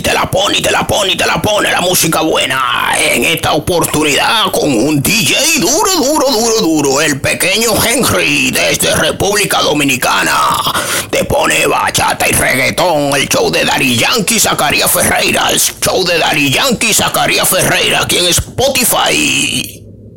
Y te la pone, y te la pone, y te la pone la música buena. En esta oportunidad con un DJ duro, duro, duro, duro. El pequeño Henry desde República Dominicana. Te pone bachata y reggaetón. El show de Dari Yankee Zacarías Ferreira. El show de Dari Yankee Zacarías Ferreira aquí en Spotify.